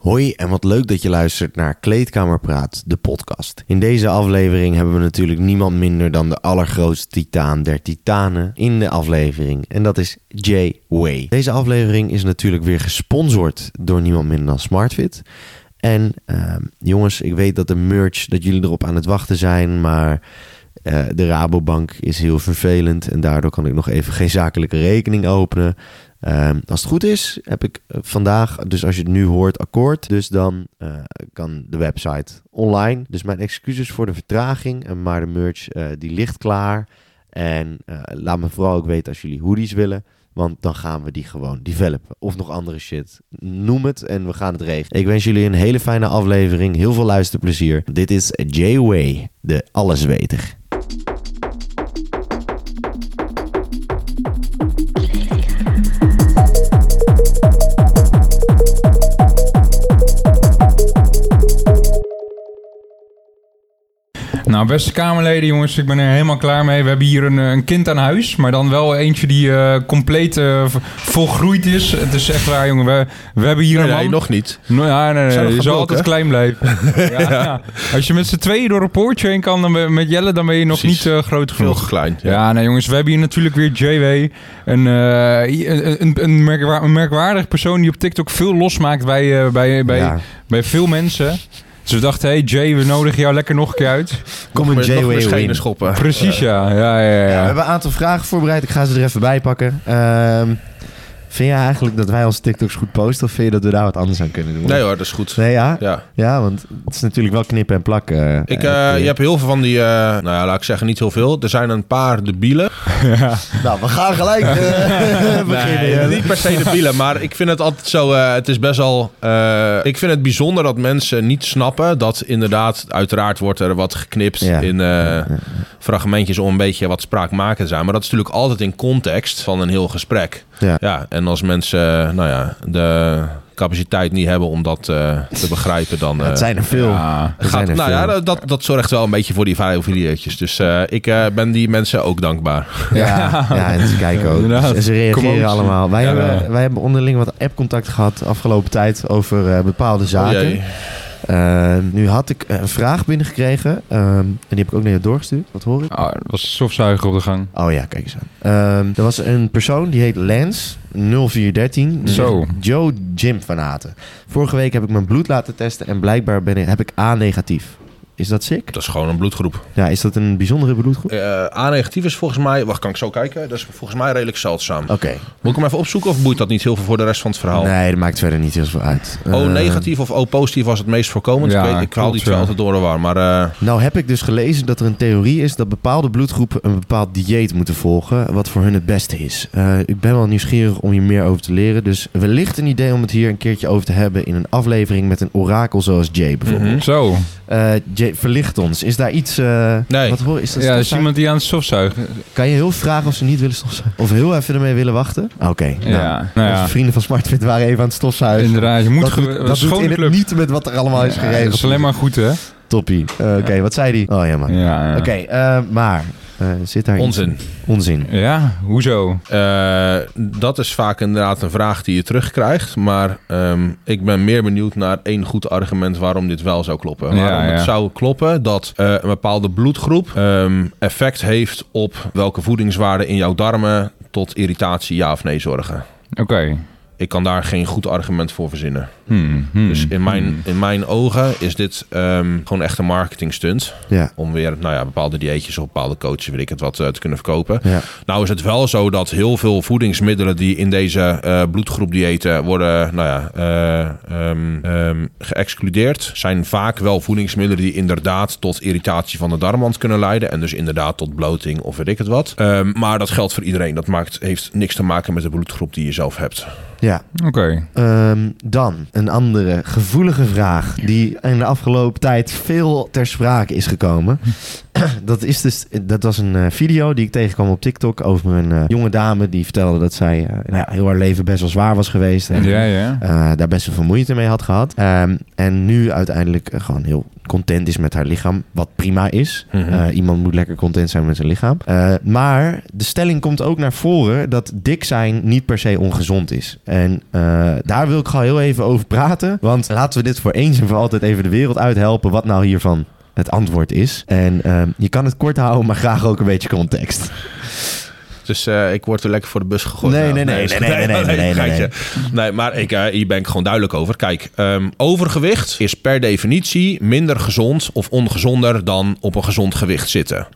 Hoi en wat leuk dat je luistert naar Kleedkamerpraat, de podcast. In deze aflevering hebben we natuurlijk niemand minder dan de allergrootste titaan der titanen in de aflevering. En dat is Jay Way. Deze aflevering is natuurlijk weer gesponsord door niemand minder dan SmartFit. En ehm, jongens, ik weet dat de merch, dat jullie erop aan het wachten zijn, maar... eh, de Rabobank is heel vervelend en daardoor kan ik nog even geen zakelijke rekening openen. Ehm, als het goed is, heb ik eh, vandaag, dus als je het nu hoort, akkoord. Dus dan eh, kan de website online. Dus mijn excuses voor de vertraging, eh, maar de merch die ligt klaar. En laat me vooral ook weten als jullie hoodies willen. Want dan gaan we die gewoon developen. Of nog andere shit. Noem het en we gaan het regelen. Ik wens jullie een hele fijne aflevering. Heel veel luisterplezier. Dit is J-Way, de allesweter. Nou, beste Kamerleden, jongens, ik ben er helemaal klaar mee. We hebben hier een, eh, een kind aan huis, maar dan wel eentje die eh, compleet eh, volgroeid is. Het is echt waar, jongen. We, we hebben hier Nee, een nee, man. nog niet. Nou, ja, nee, nee, je zal altijd klein blijven. ja, ja. Als je met z'n tweeën door een poortje heen kan dan ben- met Jelle, dan ben je nog Precies. niet groot Veel genoeg. klein. Ja. Ja. nee jongens, we hebben hier natuurlijk weer JW. Een, een, een, een, merkwa- een merkwaardig persoon die op TikTok veel losmaakt bij, bij, bij, Ja. bij veel mensen. Dus we dachten, hey Jay, we nodigen jou lekker nog een keer uit. Kom een schenen win. schoppen. Precies, ja. Ja, ja, ja. Ja, we hebben een aantal vragen voorbereid. Ik ga ze er even bij pakken. Ehm, vind jij eigenlijk dat wij onze TikToks goed posten? Of vind je dat we daar wat anders aan kunnen doen? Nee hoor, dat is goed. Nee, ja? Ja. Ja, want het is natuurlijk wel knippen en plakken. Ik, eh, eh, je hebt heel veel van die, eh, nou ja, laat ik zeggen, niet heel veel. Er zijn een paar debielen. Nou, we gaan gelijk eh, beginnen. Nee, niet per se debielen, maar ik vind het altijd zo, eh, het is best wel, eh, ik vind het bijzonder dat mensen niet snappen dat inderdaad, uiteraard wordt er wat geknipt Ja. in eh, fragmentjes om een beetje wat spraakmakend te zijn. Maar dat is natuurlijk altijd in context van een heel gesprek. Ja. Ja, en als mensen, nou ja, de capaciteit niet hebben om dat eh, te begrijpen, dan... Het eh, zijn er veel. Ja. Zijn Gaat, er nou veel. ja, dat- dat, zorgt wel een beetje voor die viral video's. Dus eh, ik eh, ben die mensen ook dankbaar. Ja, ja, en ze kijken ook. En ze reageren allemaal. Wij, Ja. hebben, wij hebben onderling wat appcontact gehad de afgelopen tijd over eh, bepaalde zaken. Oh, jee. Eh, nu had ik een vraag binnengekregen. ehm, en die heb ik ook naar je doorgestuurd. Wat hoor ik? Ah, er was een stofzuiger op de gang. Oh ja, kijk eens aan. Ehm, er was een persoon die heet Lance 0413. Zo. Joe Jim van Haten. Vorige week heb ik mijn bloed laten testen en blijkbaar ben ik, heb ik A negatief. Is dat sick? Dat is gewoon een bloedgroep. Ja, is dat een bijzondere bloedgroep? Eh, A-negatief is volgens mij... Wacht, kan ik zo kijken? Dat is volgens mij redelijk zeldzaam. Oké. Moet ik hem even opzoeken of boeit dat niet heel veel voor de rest van het verhaal? Nee, dat maakt verder niet heel veel uit. Eh, O-negatief of O-positief was het meest voorkomend. Ja, ik, weet, ik haal die twee altijd door de war. Maar eh, Nou heb ik dus gelezen dat er een theorie is dat bepaalde bloedgroepen een bepaald dieet moeten volgen, wat voor hun het beste is. Eh, ik ben wel nieuwsgierig om hier meer over te leren, dus wellicht een idee om het hier een keertje over te hebben in een aflevering met een orakel zoals Jay bijvoorbeeld. Mhm. Zo. Eh, Jay, verlicht ons. Is daar iets... eh, Nee. Wat hoor, is dat Ja, is iemand die aan het stofzuigen. Kan je heel vragen of ze niet willen stofzuigen? Of heel even ermee willen wachten? Oké. nou, Ja, nou ja. Onze vrienden van SmartFit waren even aan het stofzuigen. Inderdaad, je moet dat ge- doet, een dat doet in het niet met wat er allemaal is Ja, geregeld. dat is alleen maar goed, hè? Toppie. Eh, Oké, wat zei die? Oh ja, man. Ja, ja. Oké, eh, maar eh, zit daar iets- onzin. Onzin. Ja, hoezo? Eh, dat is vaak inderdaad een vraag die je terugkrijgt. Maar ehm, ik ben meer benieuwd naar één goed argument waarom dit wel zou kloppen. Ja, waarom ja. het zou kloppen dat eh, een bepaalde bloedgroep ehm, effect heeft op welke voedingswaarden in jouw darmen tot irritatie ja of nee zorgen. Oké. Ik kan daar geen goed argument voor verzinnen. Hmm, hmm, Dus in mijn, hmm. in mijn ogen is dit ehm, gewoon echt een marketing stunt. Ja. Om weer nou ja, bepaalde dieetjes of bepaalde coaches, weet ik het wat, eh, te kunnen verkopen. Ja. Nou is het wel zo dat heel veel voedingsmiddelen die in deze eh bloedgroep diëten worden nou ja, eh, ehm, ehm, geëxcludeerd, zijn vaak wel voedingsmiddelen die inderdaad tot irritatie van de darmwand kunnen leiden. En dus inderdaad tot bloting of weet ik het wat. Ehm, maar dat geldt voor iedereen. Dat maakt, heeft niks te maken met de bloedgroep die je zelf hebt. Ja. Oké. Ehm, dan een andere gevoelige vraag die in de afgelopen tijd veel ter sprake is gekomen. dat, is dus, dat was een eh, video die ik tegenkwam op TikTok over een eh, jonge dame die vertelde dat zij eh, nou ja, heel haar leven best wel zwaar was geweest. En Ja, ja. daar best wel veel moeite mee had gehad. Ehm, en nu uiteindelijk gewoon heel content is met haar lichaam, wat prima is. Mhm. Iemand moet lekker content zijn met zijn lichaam. Maar de stelling komt ook naar voren dat dik zijn niet per se ongezond is. En daar wil ik gewoon heel even over praten. Want laten we dit voor eens en voor altijd even de wereld uithelpen wat nou hiervan het antwoord is. En ehm, je kan het kort houden, maar graag ook een beetje context. Dus eh, ik word er lekker voor de bus gegooid. Nee, Nou, nee, nee, is- nee, nee, nee, nee, nee, geitje. Nee, maar ik, eh, hier ben ik gewoon duidelijk over. Kijk, ehm, overgewicht is per definitie minder gezond of ongezonder dan op een gezond gewicht zitten.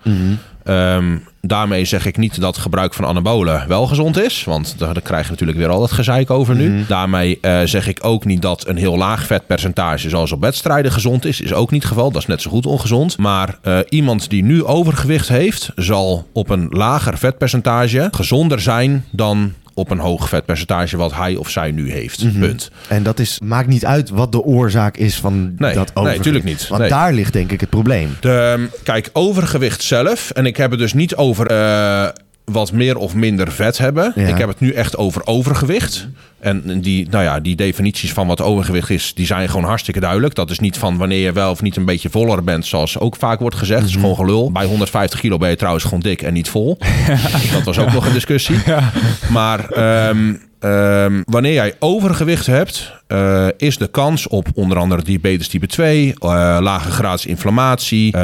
Ehm, daarmee zeg ik niet dat gebruik van anabolen wel gezond is. Want daar, krijg je natuurlijk weer al dat gezeik over nu. Daarmee eh, zeg ik ook niet dat een heel laag vetpercentage zoals op wedstrijden gezond is. Is ook niet het geval. Dat is net zo goed ongezond. Maar eh, iemand die nu overgewicht heeft, zal op een lager vetpercentage gezonder zijn dan op een hoog vetpercentage wat hij of zij nu heeft. Punt. En dat is, maakt niet uit wat de oorzaak is van Nee, dat nee, overgewicht. tuurlijk niet. Want Nee. daar ligt denk ik het probleem. De, kijk, overgewicht zelf. En ik heb het dus niet over eh, wat meer of minder vet hebben. Ja. Ik heb het nu echt over overgewicht. En die, nou ja, die definities van wat overgewicht is, die zijn gewoon hartstikke duidelijk. Dat is niet van wanneer je wel of niet een beetje voller bent, zoals ook vaak wordt gezegd. Is gewoon gelul. Bij 150 kilo ben je trouwens gewoon dik en niet vol. Dat was ook nog een discussie. Maar ehm, ehm, wanneer jij overgewicht hebt, eh, is de kans op onder andere diabetes type 2, eh, lage graads inflammatie, eh,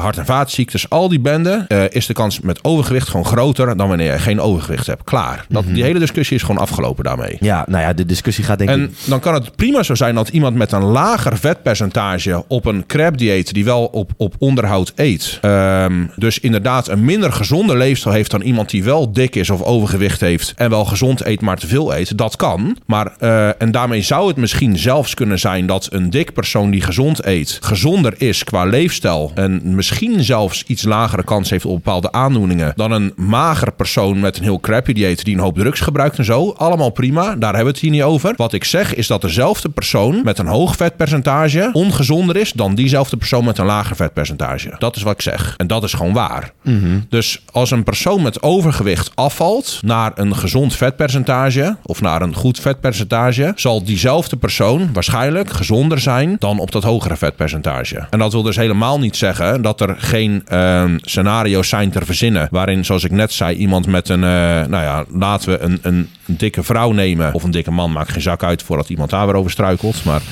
hart- en vaatziektes, al die benden, is de kans met overgewicht gewoon groter dan wanneer je geen overgewicht hebt. Klaar. Dat, Die hele discussie is gewoon afgelopen daarmee. Ja, nou ja, de discussie gaat denk ik... En dan kan het prima zo zijn dat iemand met een lager vetpercentage op een crab dieet die wel op, op onderhoud eet. ehm, dus inderdaad een minder gezonde leefstijl heeft dan iemand die wel dik is of overgewicht heeft en wel gezond eet, maar te veel eet. Dat kan. Maar, en daarmee zou het misschien zelfs kunnen zijn dat een dik persoon die gezond eet, gezonder is qua leefstijl en misschien zelfs iets lagere kans heeft op bepaalde aandoeningen dan een mager persoon met een heel crappy dieet die een hoop drugs gebruikt en zo. Allemaal prima, daar hebben we het hier niet over. Wat ik zeg is dat dezelfde persoon met een hoog vetpercentage ongezonder is dan diezelfde persoon met een lager vetpercentage. Dat is wat ik zeg. En dat is gewoon waar. Dus als een persoon met overgewicht afvalt naar een gezond vetpercentage of naar een goed vetpercentage, zal diezelfde persoon waarschijnlijk gezonder zijn dan op dat hogere vetpercentage. En dat wil dus helemaal niet zeggen dat er geen ehm, scenario's zijn te verzinnen waarin, zoals ik net zei, iemand met een, eh, nou ja, laten we een, een dikke vrouw nemen of een dikke man, maakt geen zak uit voordat iemand daar weer over struikelt, maar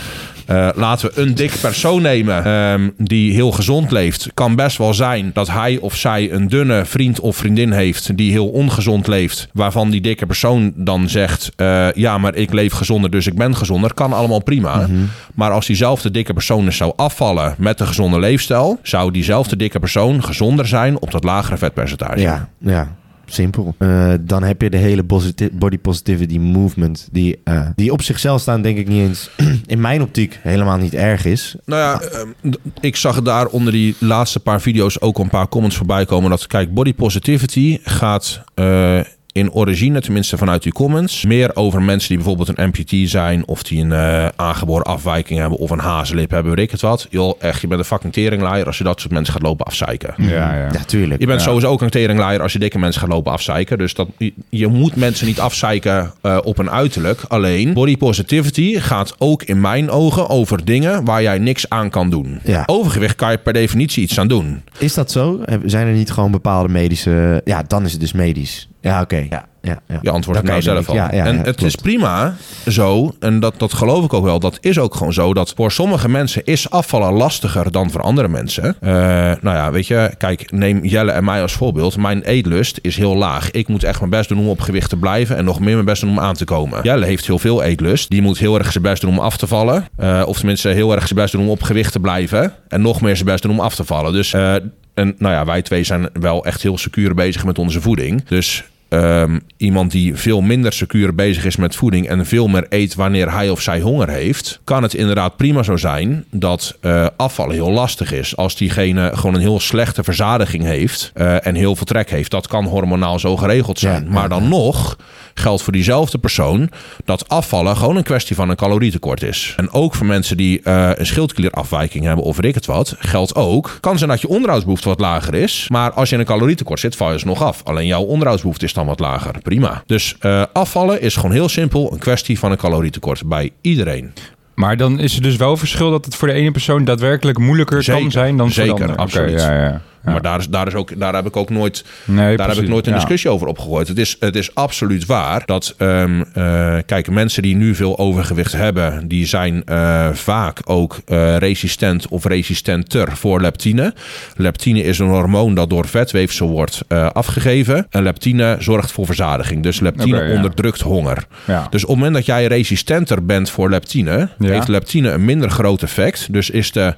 eh, laten we een dik persoon nemen ehm, die heel gezond leeft. Kan best wel zijn dat hij of zij een dunne vriend of vriendin heeft die heel ongezond leeft. Waarvan die dikke persoon dan zegt: eh, Ja, maar ik leef gezonder, dus ik ben gezonder. Kan allemaal prima. Maar als diezelfde dikke persoon dus zou afvallen met een gezonde leefstijl, zou diezelfde dikke persoon gezonder zijn op dat lagere vetpercentage. Ja, ja. Simpel. Eh, dan heb je de hele positi- body positivity movement, die, eh, die op zichzelf staan, denk ik niet eens, in mijn optiek, helemaal niet erg is. Nou ja, ehm, ik zag daar onder die laatste paar video's ook een paar comments voorbij komen. Dat, kijk, body positivity gaat eh, in origine, tenminste vanuit die comments, meer over mensen die bijvoorbeeld een amputee zijn. Of die een eh, aangeboren afwijking hebben. Of een hazenlip hebben, weet ik het wat. Joh, echt, je bent een fucking teringlaaier als je dat soort mensen gaat lopen afzeiken. Ja, ja. Ja, tuurlijk. Je bent Ja. sowieso ook een teringlaaier als je dikke mensen gaat lopen afzeiken. Dus dat, je, je moet mensen niet afzeiken eh, op een uiterlijk. Alleen, body positivity gaat ook in mijn ogen over dingen waar jij niks aan kan doen. Ja. Overgewicht kan je per definitie iets aan doen. Is dat zo? Heb- Zijn er niet gewoon bepaalde medische... Ja, dan is het dus medisch. Ja, oké. Ja, ja, ja. Je antwoordt kan nou zelf al. Ja, ja, en het is prima zo, en dat, dat geloof ik ook wel. Dat is ook gewoon zo, dat voor sommige mensen is afvallen lastiger dan voor andere mensen. Eh, nou ja, weet je, kijk, neem Jelle en mij als voorbeeld. Mijn eetlust is heel laag. Ik moet echt mijn best doen om op gewicht te blijven en nog meer mijn best doen om aan te komen. Jelle heeft heel veel eetlust. Die moet heel erg zijn best doen om af te vallen. Eh, of tenminste heel erg zijn best doen om op gewicht te blijven. En nog meer zijn best doen om af te vallen. Dus... eh, en nou ja, wij twee zijn wel echt heel secuur bezig met onze voeding. Dus ehm, iemand die veel minder secuur bezig is met voeding en veel meer eet wanneer hij of zij honger heeft, kan het inderdaad prima zo zijn dat eh, afvallen heel lastig is. Als diegene gewoon een heel slechte verzadiging heeft eh, en heel veel trek heeft, dat kan hormonaal zo geregeld zijn. Ja, maar dan nog geldt voor diezelfde persoon dat afvallen gewoon een kwestie van een calorietekort is. En ook voor mensen die eh, een schildklierafwijking hebben of weet ik het wat, geldt ook. Kan zijn dat je onderhoudsbehoefte wat lager is, maar als je in een calorietekort zit, val je dus nog af. Alleen jouw onderhoudsbehoefte is dan wat lager. Prima. Dus eh, afvallen is gewoon heel simpel een kwestie van een calorietekort bij iedereen. Maar dan is er dus wel verschil dat het voor de ene persoon daadwerkelijk moeilijker Zeker, kan zijn dan voor zeker, de andere. Absoluut. ja, ja. Ja. Maar daar, is, daar, is ook, daar heb ik ook nooit, Nee, daar heb ik nooit een discussie over opgegooid. Het is, het is absoluut waar dat, ehm, eh, kijk, mensen die nu veel overgewicht hebben, die zijn eh, vaak ook eh, resistent of resistenter voor leptine. Leptine is een hormoon dat door vetweefsel wordt afgegeven. En leptine zorgt voor verzadiging. Dus leptine ja. onderdrukt honger. Ja. Dus op het moment dat jij resistenter bent voor leptine, heeft leptine een minder groot effect. Dus is de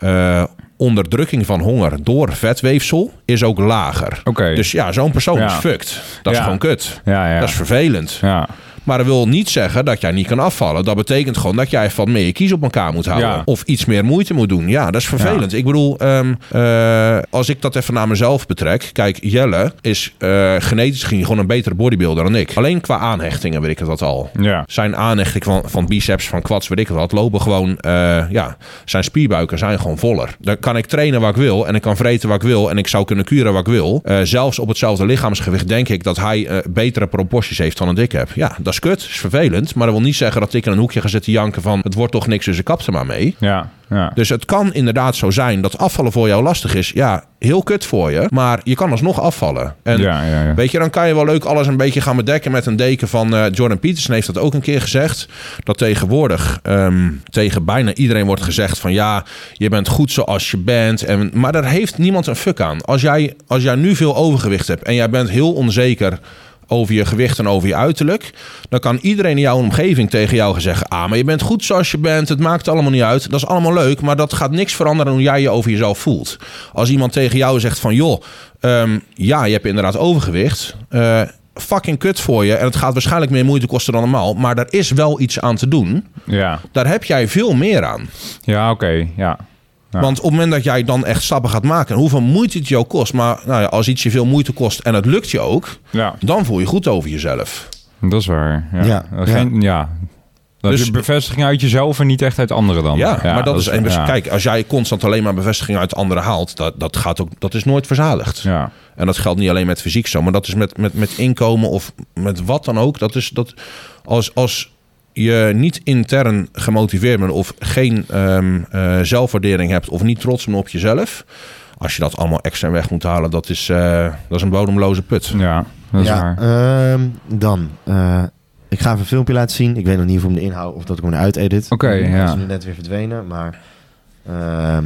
onderdrukking van honger door vetweefsel is ook lager. Dus ja, zo'n persoon Ja. is fucked. Dat is gewoon kut. Ja. Dat is vervelend. ja. Maar dat wil niet zeggen dat jij niet kan afvallen. Dat betekent gewoon dat jij van meer kies op elkaar moet houden. Ja. Of iets meer moeite moet doen. Ja, dat is vervelend. Ik bedoel, ehm, eh, als ik dat even naar mezelf betrek. Kijk, Jelle is eh, genetisch gezien gewoon een betere bodybuilder dan ik. Alleen qua aanhechtingen weet ik het dat al. Ja. Zijn aanhechting van, van biceps, van quads, weet ik wat, lopen gewoon, eh, ja, zijn spierbuiken zijn gewoon voller. Dan kan ik trainen wat ik wil en ik kan vreten wat ik wil en ik zou kunnen kuren wat ik wil. Zelfs op hetzelfde lichaamsgewicht denk ik dat hij betere proporties heeft dan dat ik heb. Ja, dat is kut, is vervelend, maar dat wil niet zeggen dat ik in een hoekje ga zitten janken van het wordt toch niks, dus ik kap er maar mee. Ja. Ja. Dus het kan inderdaad zo zijn dat afvallen voor jou lastig is. Ja, heel kut voor je, maar je kan alsnog afvallen. En ja. Weet je, dan kan je wel leuk alles een beetje gaan bedekken met een deken van eh, Jordan Peterson heeft dat ook een keer gezegd. Dat tegenwoordig ehm, tegen bijna iedereen wordt gezegd van ja, je bent goed zoals je bent. En, maar daar heeft niemand een fuck aan. Als jij, als jij nu veel overgewicht hebt en jij bent heel onzeker over je gewicht en over je uiterlijk, dan kan iedereen in jouw omgeving tegen jou gaan zeggen: Ah, maar je bent goed zoals je bent, het maakt allemaal niet uit. Dat is allemaal leuk, maar dat gaat niks veranderen hoe jij je over jezelf voelt. Als iemand tegen jou zegt: van joh, ehm, ja, je hebt inderdaad overgewicht. eh, fucking kut voor je. En het gaat waarschijnlijk meer moeite kosten dan normaal. Maar er is wel iets aan te doen. Ja, Daar heb jij veel meer aan. ja oké. Ja. Ja. Want op het moment dat jij dan echt stappen gaat maken... en hoeveel moeite het jou kost... maar nou ja, als iets je veel moeite kost en het lukt je ook... ja, dan voel je goed over jezelf. dat is waar. Ja. Ja, Geen, ja. Dat Dus- is bevestiging uit jezelf en niet echt uit anderen dan. Ja, maar dat, is... En dus, ja. Kijk, als jij constant alleen maar bevestiging uit anderen haalt... dat, dat, gaat ook, dat is nooit verzadigd. Ja. En dat geldt niet alleen met fysiek zo... maar dat is met, met, met inkomen of met wat dan ook. Dat is dat... Als, als je niet intern gemotiveerd bent... of geen ehm, eh, zelfwaardering hebt... of niet trots bent op jezelf... als je dat allemaal extern weg moet halen... dat is, eh, dat is een bodemloze put. ja, dat is ja, waar. ehm, dan. eh, ik ga even een filmpje laten zien. Ik weet nog niet of ik hem erin hou of dat ik hem eruit edit. Oké, Hij ja. is nu net weer verdwenen, maar... ehm,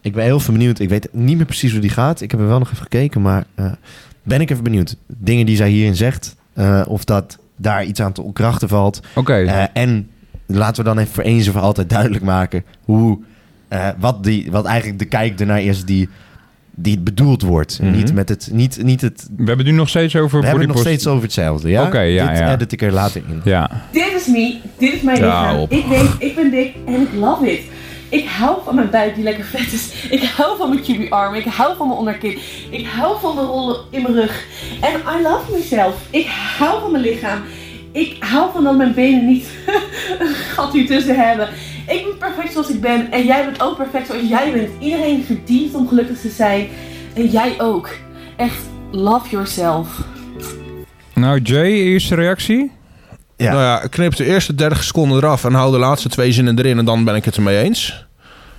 ik ben heel veel benieuwd. Ik weet niet meer precies hoe die gaat. Ik heb er wel nog even gekeken, maar... eh, ben ik even benieuwd. Dingen die zij hierin zegt. eh, of dat daar iets aan te ontkrachten valt. Oké. Eh, en laten we dan even voor eens en voor altijd duidelijk maken... hoe... eh, wat, die, wat eigenlijk de kijk ernaar is die... Die het bedoeld wordt. Mhm. Niet met het, niet, niet het We hebben het nu nog steeds over we hebben het nog steeds over hetzelfde, ja? Oké, ja, Dit ja. edit ik er later in. Ja, Dit is me, dit is mijn Ja, lichaam. Ik weet, ik ben dik en ik love it. Ik hou van mijn buik die lekker vet is. Ik hou van mijn chubby arm. Ik hou van mijn onderkin. Ik hou van de rollen in mijn rug. En I love myself. Ik hou van mijn lichaam. Ik hou van dat mijn benen niet een gat hier tussen hebben. Ik ben perfect zoals ik ben. En jij bent ook perfect zoals jij bent. Iedereen verdient om gelukkig te zijn. En jij ook. Echt, love yourself. nou Jay, eerste reactie? Ja. Nou ja, knip de eerste 30 seconden eraf... en hou de laatste twee zinnen erin... en dan ben ik het ermee eens.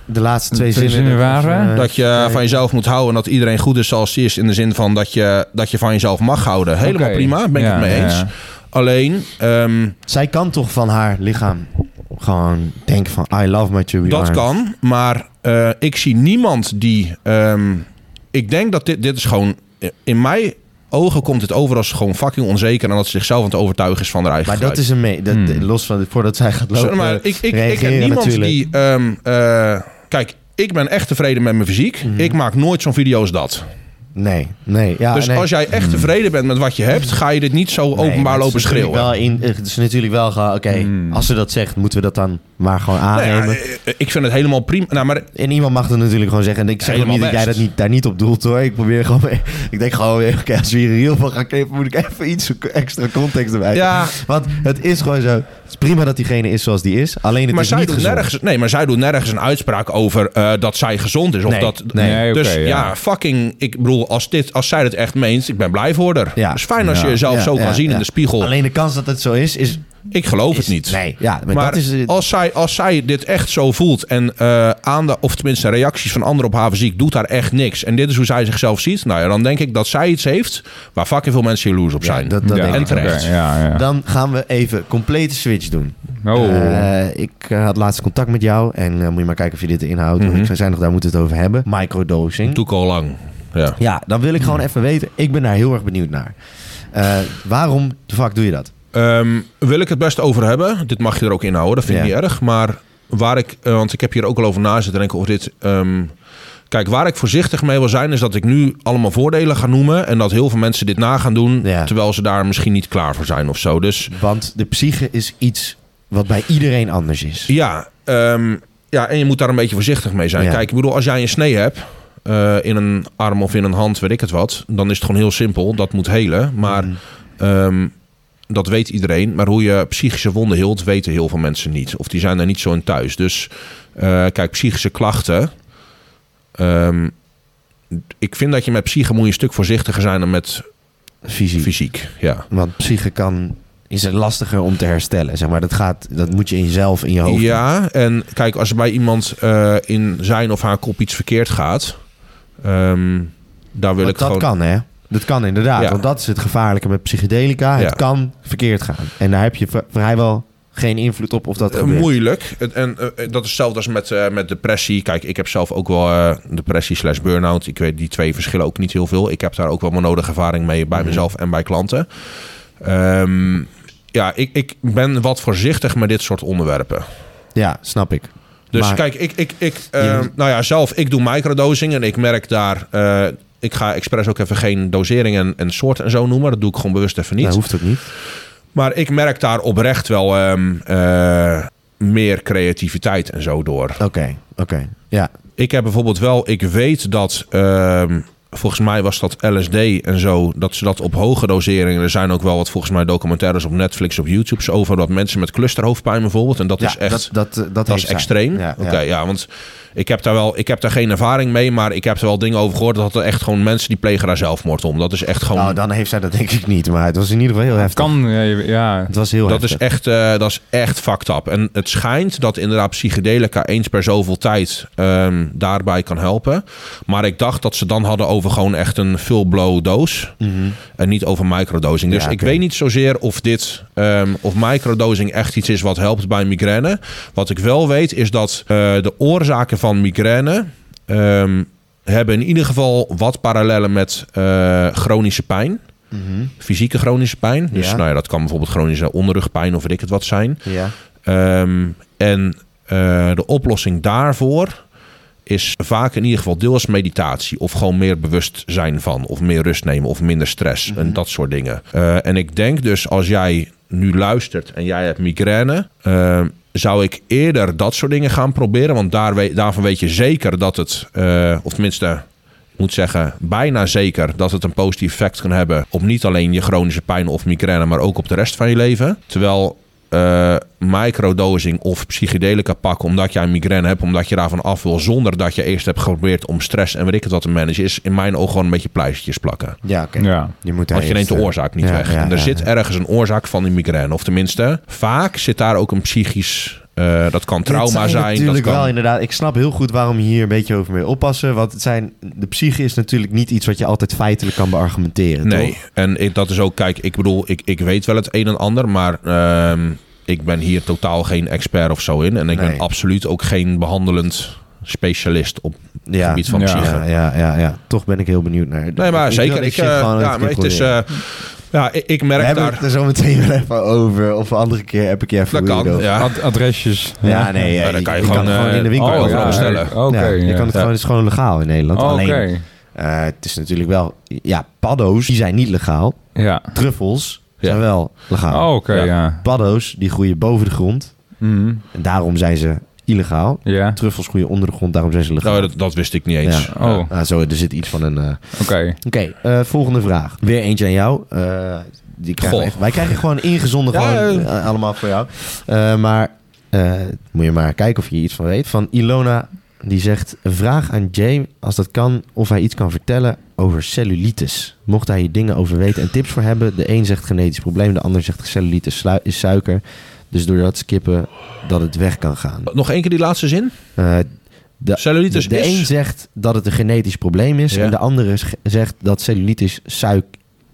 De laatste twee, Twee zinnen. zinnen waren? eh, Dat je kijken. van jezelf moet houden en dat iedereen goed is zoals hij is. In de zin van dat je, dat je van jezelf mag houden. Helemaal prima, ben ik Ja, het mee eens. ja. Alleen, ehm, Zij kan toch van haar lichaam gewoon denken van... I love my chubby dat arms. kan. Maar eh, ik zie niemand die... ehm, ik denk dat dit, dit is gewoon... In mijn ogen komt het over als gewoon fucking onzeker... en dat ze zichzelf aan het overtuigen is van haar eigen Maar dat is een mee... Dat, Hmm. Los van... Voordat zij gaat lopen... Zeg maar, ik, ik, ik heb niemand natuurlijk. die... ehm, eh, kijk, ik ben echt tevreden met mijn fysiek. Mhm. Ik maak nooit zo'n video als dat. Nee, nee. Ja, dus nee. als jij echt tevreden bent met wat je hebt, ga je dit niet zo Nee, openbaar lopen schreeuwen. Wel in, het is natuurlijk wel oké, Hmm. als ze dat zegt, moeten we dat dan maar gewoon Nou ja, aannemen. eh, ik vind het helemaal prima. Nou, maar En iemand mag het natuurlijk gewoon zeggen. En ik zeg niet Helemaal dat jij dat niet, daar niet op doelt hoor. Ik probeer gewoon... Ik denk gewoon, oké, als we hier heel veel gaan knippen, moet ik even iets extra context erbij. Ja. Want het is gewoon zo. Het is prima dat diegene is zoals die is. Alleen het maar is zij niet doet gezond. nergens, nee, maar zij doet nergens een uitspraak over eh, dat zij gezond is. Of Nee, dat, nee. Nee, dus oké, ja. ja. fucking. Ik bedoel, als, dit, als zij het echt meent, ik ben blij voor haar. Ja. Het is fijn als je jezelf Ja, zo ja, kan zien ja. in de spiegel. Alleen de kans dat het zo is, is... ik geloof is het niet. Nee, ja, maar, Maar dat is... als, zij, als zij dit echt zo voelt en eh, aan de, of tenminste reacties van anderen op haar fysiek doet daar echt niks. En dit is hoe zij zichzelf ziet. Nou ja, dan denk ik dat zij iets heeft waar fucking veel mensen jaloers op ja, zijn. dat, dat ja, denk en ik. terecht. ja, ja. Dan gaan we even complete switch doen. oh. Eh, ik eh, had laatst contact met jou. En eh, moet je maar kijken of je dit inhoudt. Mhm. Want Ik zei nog, daar moeten we het over hebben. Microdosing. Doe ik al lang. Ja. Ja, dan wil ik gewoon even weten. Ik ben daar heel erg benieuwd naar. Eh, waarom de fuck doe je dat? Ehm, wil ik het best over hebben. Dit mag je er ook in houden, dat vind ik Ja. niet erg. Maar waar ik, eh, want ik heb hier ook al over na zitten denken over dit. ehm, kijk, waar ik voorzichtig mee wil zijn, is dat ik nu allemaal voordelen ga noemen. En dat heel veel mensen dit na gaan doen, Ja. terwijl ze daar misschien niet klaar voor zijn of zo. Dus Want de psyche is iets wat bij iedereen anders is. ja, ehm, ja, en je moet daar een beetje voorzichtig mee zijn. Ja. Kijk, ik bedoel, als jij een snee hebt. eh, in een arm of in een hand, weet ik het wat. Dan is het gewoon heel simpel. Dat moet helen. Maar. Ehm, dat weet iedereen. Maar hoe je psychische wonden hield, weten heel veel mensen niet. Of die zijn er niet zo in thuis. Dus eh, kijk, psychische klachten. ehm, ik vind dat je met psyche moet je een stuk voorzichtiger zijn dan met Fysiek. fysiek. Ja. Want psyche kan, is het lastiger om te herstellen. Zeg maar. dat, gaat, dat moet je in jezelf, in je hoofd. Ja, en kijk, als er bij iemand eh, in zijn of haar kop iets verkeerd gaat, ehm, daar wil Want ik dat gewoon. kan, hè? Dat kan inderdaad. Ja. Want dat is het gevaarlijke met psychedelica. Ja. Het kan verkeerd gaan. En daar heb je vrijwel geen invloed op of dat Eh, gebeurt. moeilijk. Het- En eh, dat is hetzelfde als met, eh, met depressie. Kijk, ik heb zelf ook wel eh, depressie slash burn-out. Ik weet die twee verschillen ook niet heel veel. Ik heb daar ook wel mijn nodige ervaring mee bij Mhm. mezelf en bij klanten. Ehm, ja, ik, ik ben wat voorzichtig met dit soort onderwerpen. Ja, snap ik. Dus Maar- kijk, ik, ik, ik, eh, moet- nou ja, zelf, ik doe microdosing en ik merk daar... eh, ik ga expres ook even geen dosering en, en soort en zo noemen. Dat doe ik gewoon bewust even niet. Dat hoeft ook niet. Maar ik merk daar oprecht wel ehm, eh, meer creativiteit en zo door. Oké, oké. Ja, Ik heb bijvoorbeeld wel, ik weet dat, ehm, volgens mij was dat LSD en zo, dat ze dat op hoge doseringen, er zijn ook wel wat volgens mij documentaires op Netflix, op YouTube over, dat mensen met clusterhoofdpijn bijvoorbeeld, en dat ja is echt, dat, dat, dat, dat heeft is extreem. Ja, Oké, ja. ja. want ik heb, daar wel, ik heb daar geen ervaring mee, maar ik heb er wel dingen over gehoord dat er echt gewoon mensen die plegen daar zelfmoord om. Dat is echt gewoon... Nou, dan heeft zij dat denk ik niet. Maar het was in ieder geval heel heftig. Kan, ja. Het was heel Dat is, heftig. echt, eh, dat is echt fucked up. En het schijnt dat inderdaad psychedelica eens per zoveel tijd ehm, daarbij kan helpen. Maar ik dacht dat ze dan hadden over gewoon echt een full-blow doos. Mhm. En niet over microdosing. Dus Ja, ik weet niet zozeer of dit, ehm, of microdosing echt iets is wat helpt bij migraine. Wat ik wel weet is dat eh, de oorzaken van migraine ehm, hebben in ieder geval wat parallellen met eh, chronische pijn. Mhm. Fysieke chronische pijn. Dus Ja. nou ja, dat kan bijvoorbeeld chronische onderrugpijn of weet ik het wat zijn. Ja. Ehm, en eh, de oplossing daarvoor is vaak in ieder geval deels meditatie. Of gewoon meer bewust zijn van. Of meer rust nemen. Of minder stress. En dat soort dingen. Eh, en ik denk dus als jij nu luistert en jij hebt migraine. ehm, zou ik eerder dat soort dingen gaan proberen. Want daar weet, daarvan weet je zeker dat het... eh, of tenminste... Ik moet zeggen, bijna zeker dat het een positief effect kan hebben op niet alleen je chronische pijn of migraine, maar ook op de rest van je leven. Terwijl eh, microdosing of psychedelica pakken omdat jij een migraine hebt, omdat je daarvan af wil, zonder dat je eerst hebt geprobeerd om stress en weet ik het wat te managen, is in mijn ogen gewoon een beetje pleistertjes plakken. Ja, oké. Ja. Je moet Want je neemt de eh, oorzaak niet ja, weg. ja, en er ja, zit ja. ergens een oorzaak van die migraine. Of tenminste, vaak zit daar ook een psychisch... eh, dat kan trauma zijn. dat Natuurlijk kan... wel inderdaad. Ik snap heel goed waarom je hier een beetje over mee oppassen. Want het zijn, de psyche is natuurlijk niet iets wat je altijd feitelijk kan beargumenteren. Nee, toch? en ik, dat is ook, kijk, ik bedoel, ik, ik weet wel het een en ander, maar ehm, ik ben hier totaal geen expert of zo in. En ik Nee. ben absoluut ook geen behandelend specialist op het Ja. gebied van Ja. psyche. Ja, ja, ja, ja. Toch ben ik heel benieuwd naar. Nee, maar Ik zeker. Ik, eh, ja, maar het is. Eh, ja, ik, ik We merk hebben daar. het er zo meteen wel even over. Of een andere keer heb ik je even Dat kan, ja. Ad- adresjes. Ja, nee, Ja, dan kan je je gewoon, kan het gewoon eh, in de winkel oh, overal ja, bestellen. Oké. Ja, je ja. kan het gewoon, het is gewoon legaal in Nederland. Oh, Alleen. Eh, het is natuurlijk wel... Ja, paddo's, die zijn niet legaal. Ja. Truffels Ja. zijn wel legaal. Oh, oké, Ja. ja. Paddo's, die groeien boven de grond. Mhm. En daarom zijn ze illegaal. Ja, Truffels groeien onder de grond, daarom zijn ze legaal. Nou, dat, dat wist ik niet eens. Ja. oh, Ah, zo, er zit iets van een... eh, oké. Oké, eh, volgende vraag. Weer eentje aan jou. Eh, die krijgen echt, wij krijgen gewoon ingezonden Ja, gewoon, allemaal voor jou. Eh, maar eh, moet je maar kijken of je iets van weet. Van Ilona, die zegt... Vraag aan Jay, als dat kan, of hij iets kan vertellen over cellulitis. Mocht hij hier dingen over weten en tips voor hebben. De een zegt genetisch probleem, de ander zegt cellulitis is suiker. Dus door dat skippen, dat het weg kan gaan. Nog één keer die laatste zin. Eh, de, Cellulitis de, de is... een zegt dat het een genetisch probleem is. Ja. En de andere zegt dat cellulitis suik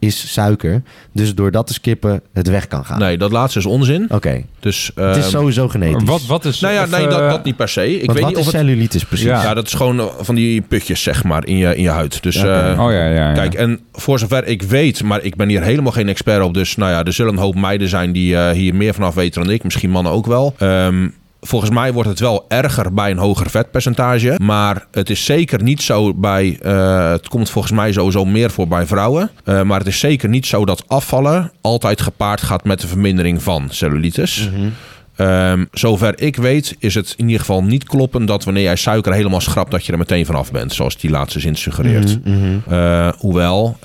is suiker. Dus door dat te skippen het weg kan gaan. Nee, dat laatste is onzin. Oké, Dus, het is ehm, sowieso genetisch. Wat, wat is... Nou ja, of, nee, dat, eh, dat niet per se. Ik weet wat niet of is het... cellulitis precies? Ja. Ja, dat is gewoon eh, van die putjes, zeg maar, in je, in je huid. Dus eh, Oh ja, ja, ja. Kijk, en voor zover ik weet, maar ik ben hier helemaal geen expert op. Dus nou ja, er zullen een hoop meiden zijn die eh, hier meer vanaf weten dan ik. Misschien mannen ook wel. Ehm, volgens mij wordt het wel erger bij een hoger vetpercentage. Maar het is zeker niet zo bij... eh, het komt volgens mij sowieso meer voor bij vrouwen. Eh, maar het is zeker niet zo dat afvallen altijd gepaard gaat met de vermindering van cellulitis. Mhm. Ehm, zover ik weet is het in ieder geval niet kloppen dat wanneer jij suiker helemaal schrapt dat je er meteen vanaf bent. Zoals die laatste zin suggereert. Mhm, mhm. Eh, hoewel,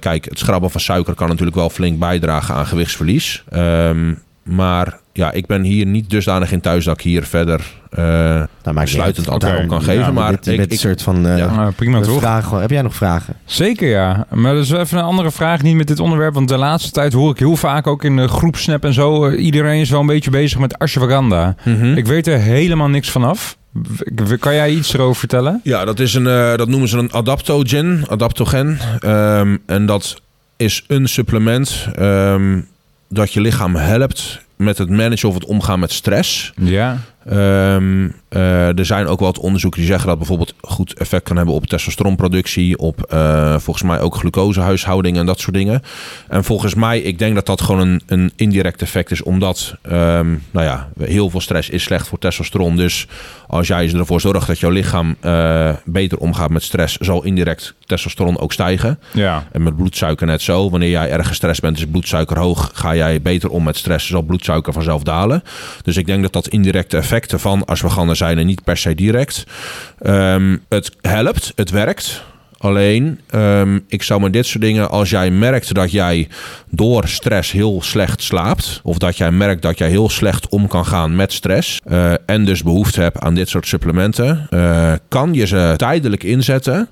kijk, het schrappen van suiker kan natuurlijk wel flink bijdragen aan gewichtsverlies. Ehm, maar ja, ik ben hier niet dusdanig in thuis dat ik hier verder eh, Nou, niet sluitend uit. antwoord op kan geven. ja, maar dit, ik, ik- soort van eh, Ja. Ah, prima toch? vragen. Heb jij nog vragen? Zeker ja. Maar dat is even een andere vraag, niet met dit onderwerp. Want de laatste tijd hoor ik heel vaak ook in de groepsnap en zo... eh, iedereen is wel een beetje bezig met ashwagandha. Mhm. Ik weet er helemaal niks vanaf. Kan jij iets erover vertellen? Ja, dat, is een, eh, dat noemen ze een adaptogen. adaptogen. Ehm, en dat is een supplement ehm, dat je lichaam helpt met het managen of het omgaan met stress. Ja. Ehm, eh, er zijn ook wat onderzoeken die zeggen dat bijvoorbeeld goed effect kan hebben op testosteronproductie, op eh, volgens mij ook glucosehuishouding en dat soort dingen. En volgens mij, ik denk dat dat gewoon een, een indirect effect is, omdat ehm, nou ja, heel veel stress is slecht voor testosteron. Dus als jij ervoor zorgt dat jouw lichaam eh, beter omgaat met stress, zal indirect testosteron ook stijgen. Ja. En met bloedsuiker net zo. Wanneer jij erg gestrest bent, is bloedsuiker hoog. Ga jij beter om met stress, zal bloedsuiker vanzelf dalen. Dus ik denk dat dat indirecte effecten van ashwagandha zijn en niet per se direct. Ehm, het helpt, het werkt. Alleen, ehm, ik zou met dit soort dingen, als jij merkt dat jij door stress heel slecht slaapt, of dat jij merkt dat jij heel slecht om kan gaan met stress, eh, en dus behoefte hebt aan dit soort supplementen, eh, kan je ze tijdelijk inzetten.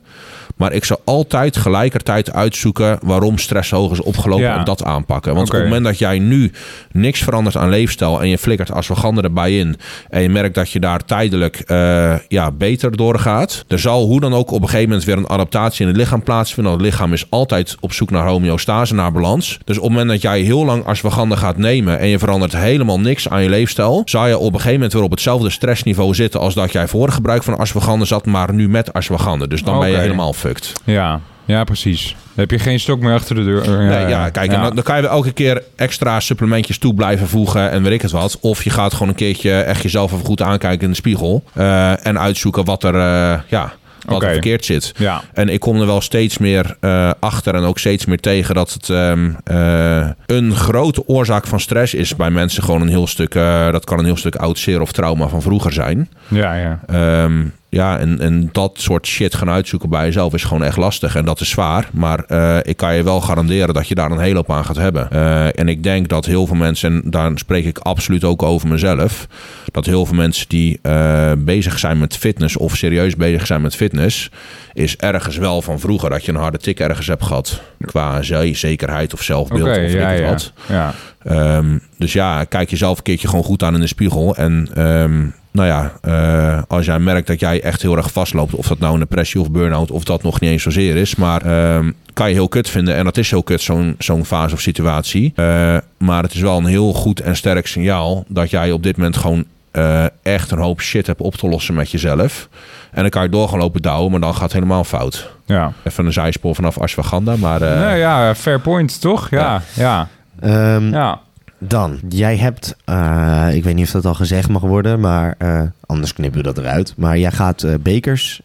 Maar ik zou altijd gelijkertijd uitzoeken waarom stress hoog is opgelopen Ja. en dat aanpakken. Want op het moment dat jij nu niks verandert aan leefstijl en je flikkert ashwagandha erbij in en je merkt dat je daar tijdelijk eh, ja, beter doorgaat, er zal hoe dan ook op een gegeven moment weer een adaptatie in het lichaam plaatsvinden. Want het lichaam is altijd op zoek naar homeostase, naar balans. Dus op het moment dat jij heel lang ashwagandha gaat nemen en je verandert helemaal niks aan je leefstijl, zou je op een gegeven moment weer op hetzelfde stressniveau zitten als dat jij voor gebruik van ashwagandha zat, maar nu met ashwagandha. Dus dan ben je helemaal fucked. Ja. Ja, precies. Dan heb je geen stok meer achter de deur. Ja, Nee, ja, kijk, en dan, dan kan je elke keer extra supplementjes toe blijven voegen en weet ik het wat. Of je gaat gewoon een keertje echt jezelf even goed aankijken in de spiegel. eh, en uitzoeken wat er, eh, ja, wat er verkeerd zit. Ja. En ik kom er wel steeds meer eh, achter en ook steeds meer tegen dat het ehm, eh, een grote oorzaak van stress is bij mensen. Gewoon een heel stuk, dat kan een heel stuk oud zeer of trauma van vroeger zijn. Ja, ja. Ehm, ja, en, en dat soort shit gaan uitzoeken bij jezelf is gewoon echt lastig. En dat is zwaar. Maar eh, ik kan je wel garanderen dat je daar een hele hoop aan gaat hebben. Eh, en ik denk dat heel veel mensen, en daar spreek ik absoluut ook over mezelf. Dat heel veel mensen die eh, bezig zijn met fitness of serieus bezig zijn met fitness. Is ergens wel van vroeger dat je een harde tik ergens hebt gehad. Qua ze- zekerheid of zelfbeeld of weet ja, ik ja. wat. ja. Ehm, dus ja, kijk jezelf een keertje gewoon goed aan in de spiegel. En ehm, nou ja, eh, als jij merkt dat jij echt heel erg vastloopt, of dat nou een depressie of burn-out, of dat nog niet eens zozeer is, maar ehm, kan je heel kut vinden. En dat is heel kut, zo'n zo'n fase of situatie. Eh, maar het is wel een heel goed en sterk signaal dat jij op dit moment gewoon eh, echt een hoop shit hebt op te lossen met jezelf. En dan kan je door gaan lopen douwen, maar dan gaat het helemaal fout. ja. Even een zijspoor vanaf ashwagandha, maar... eh, nee, ja, fair point, toch? Ja, ja. Ehm, ja. Dan, jij hebt, eh, ik weet niet of dat al gezegd mag worden, maar eh, anders knippen we dat eruit. Maar jij gaat eh, bekers.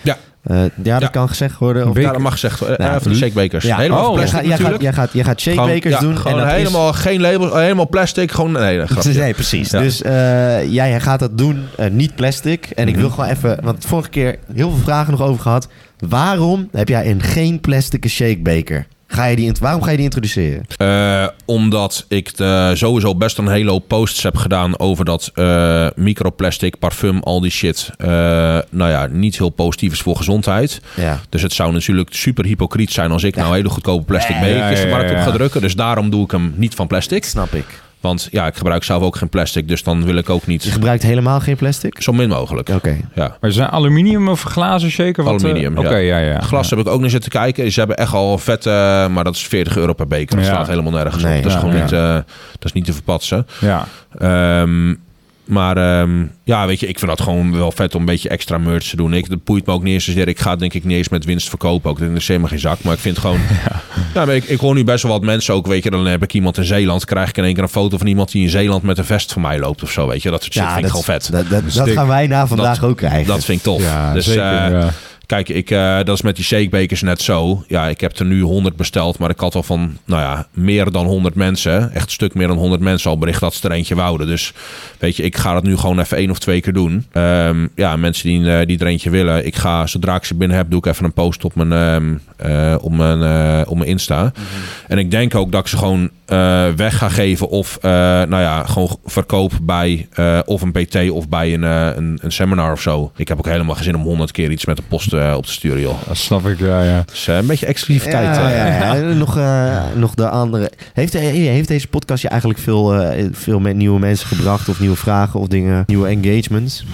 Ja. ja, dat Ja. kan gezegd worden. Of, Ja, dat mag gezegd worden. Nou, van de shakebakers. ja. Helemaal Oh, plastic gaat, jij, gaat, natuurlijk. jij, gaat, jij gaat doen. Gewoon en dat is- helemaal geen label, helemaal plastic. Gewoon, nee, dat grapje. Nee, precies. Dus jij gaat dat doen, niet plastic. En ik Mhm. wil gewoon even, want vorige keer heel veel vragen nog over gehad. Waarom heb jij een geen plastic shakebeker? Ga je die, waarom ga je die introduceren? Eh, omdat ik de, sowieso best een hele hoop posts heb gedaan over dat eh, microplastic, parfum, al die shit. eh, nou ja, niet heel positief is voor gezondheid. Ja. Dus het zou natuurlijk super hypocriet zijn als ik Ja. nou hele goedkope plastic Ja, bekertjes ja, de markt op ga drukken. Dus daarom doe ik hem niet van plastic. Snap ik. Want ja, ik gebruik zelf ook geen plastic. Dus dan wil ik ook Je niet gebruikt helemaal geen plastic? zo min mogelijk. Oké. Ja. Maar zijn aluminium of glazen shaker? Wat, eh, Aluminium, Oké, ja. ja, ja. Glas heb ik ook naar zitten kijken. Ze hebben echt al vette, maar dat is 40 euro per beker. Dat Ja. slaat helemaal nergens Nee. op. Dat is gewoon ja. niet, eh, dat is niet te verpatsen. Ja. Ehm, maar ehm, ja, weet je, ik vind dat gewoon wel vet om een beetje extra merch te doen. Ik, dat boeit me ook niet eens zozeer. Ik ga denk ik niet eens met winst verkopen. Ook. Dat is helemaal geen zak. Maar ik vind gewoon... ja. maar ik, ik hoor nu best wel wat mensen ook, weet je. Dan heb ik iemand in Zeeland. krijg ik in één keer een foto van iemand die in Zeeland met een vest van mij loopt of zo, weet je. Dat soort shit vind ik dat, gewoon vet. Dat, dat, dat gaan wij na vandaag Dat- ook krijgen. Dat vind ik tof. Ja, dus zeker. eh, ja. Kijk, ik, eh, dat is met die shakebakers net zo. Ja, ik heb er nu 100 besteld, maar ik had al van, nou ja, meer dan 100 mensen, echt een stuk meer dan 100 mensen al bericht dat ze er eentje wouden. Dus weet je, ik ga dat nu gewoon even één of twee keer doen. Ehm, ja, mensen die, eh, die er eentje willen, ik ga, zodra ik ze binnen heb, doe ik even een post op mijn, ehm, eh, op mijn, op mijn Insta. En ik denk ook dat ik ze gewoon weg ga geven of, nou ja, gewoon verkoop bij of een PT of bij een, een, een seminar of zo. Ik heb ook helemaal geen zin om 100 keer iets met de post eh, op te sturen, joh. Dat snap ik, ja, ja. Dus eh, een beetje exclusiviteit. Ja, eh. ja, ja. Nog, eh, nog de andere. Heeft, heeft deze podcast je eigenlijk veel, eh, veel met nieuwe mensen gebracht? Of nieuwe vragen of dingen? Nieuwe engagements?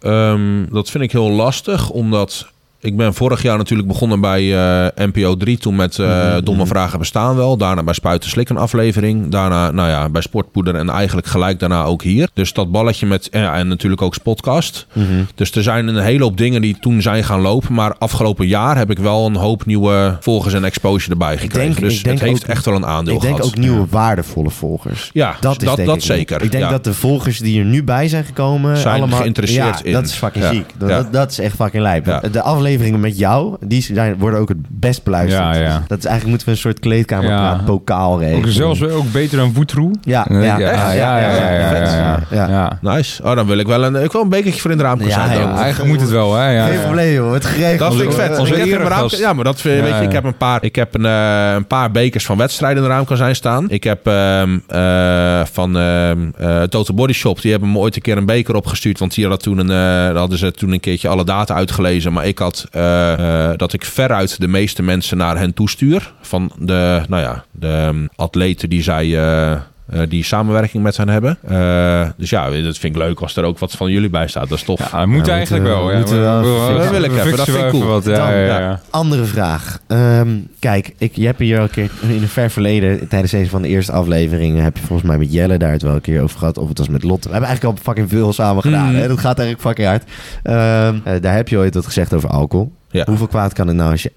Ehm, dat vind ik heel lastig, omdat ik ben vorig jaar natuurlijk begonnen bij eh, NPO 3. Toen met eh, Mhm, Domme. Vragen Bestaan Wel. Daarna bij Spuiten Slik een aflevering. Daarna nou ja, bij Sportpoeder en eigenlijk gelijk daarna ook hier. Dus dat balletje met... ja, en natuurlijk ook Spotcast. Mhm. Dus er zijn een hele hoop dingen die toen zijn gaan lopen. Maar afgelopen jaar heb ik wel een hoop nieuwe volgers en exposure erbij gekregen. denk- dus het heeft ook- echt wel een aandeel Ik denk gehad. ook nieuwe waardevolle volgers. Ja, Dat is dat, ik zeker. Ik denk ja. dat de volgers die er nu bij zijn gekomen... Zijn allemaal, geïnteresseerd ja, in. dat is fucking ziek. Dat, dat, dat is echt fucking lijp. De afleveringen met jou, die zijn, worden ook het best beluisterd. Ja, ja. Dat is eigenlijk moeten we een soort kleedkamer Ja. pokaal Ook regelen. zelfs ook beter dan Voetroe. Ja, Ja, ja, ja, ja. Nice. Oh, dan wil ik wel een, ik wil een bekertje voor in de raamkast Ja, zijn. Eigenlijk moet het wel, hè? Ja, Geen probleem, joh. Het geregeld. Dat vind ik vet. onze ik heb raam, ja, maar dat vind, weet Ja, je, ik heb een paar, ik heb een, eh, een paar bekers van wedstrijden in de raamkazijn staan. Ik heb ehm, eh, van ehm eh, Total Body Shop, die hebben me ooit een keer een beker opgestuurd, want die hadden toen een, eh, hadden ze toen een keertje alle data uitgelezen, maar ik had eh, eh, dat ik veruit de meeste mensen naar hen toestuur. Van de, nou ja, de ehm, atleten die zij eh, die samenwerking met hen hebben. Eh, dus ja, dat vind ik leuk als er ook wat van jullie bij staat. Dat is tof. Ja, moet Ja, eigenlijk wel. Ja. moeten we wel We- even we- fixen. we Dat wil ik even, dat vind ik cool. wat, Ja, Dan, ja, ja. ja. Andere vraag. Ehm, kijk, ik, je hebt hier al een keer in een ver verleden, tijdens een van de eerste afleveringen, heb je volgens mij met Jelle daar het wel een keer over gehad. Of het was met Lotte. We hebben eigenlijk al fucking veel samen gedaan. Mm. Hè? Dat gaat eigenlijk fucking hard. Ehm, eh, daar heb je ooit wat gezegd over alcohol. Ja. Hoeveel kwaad kan het nou als je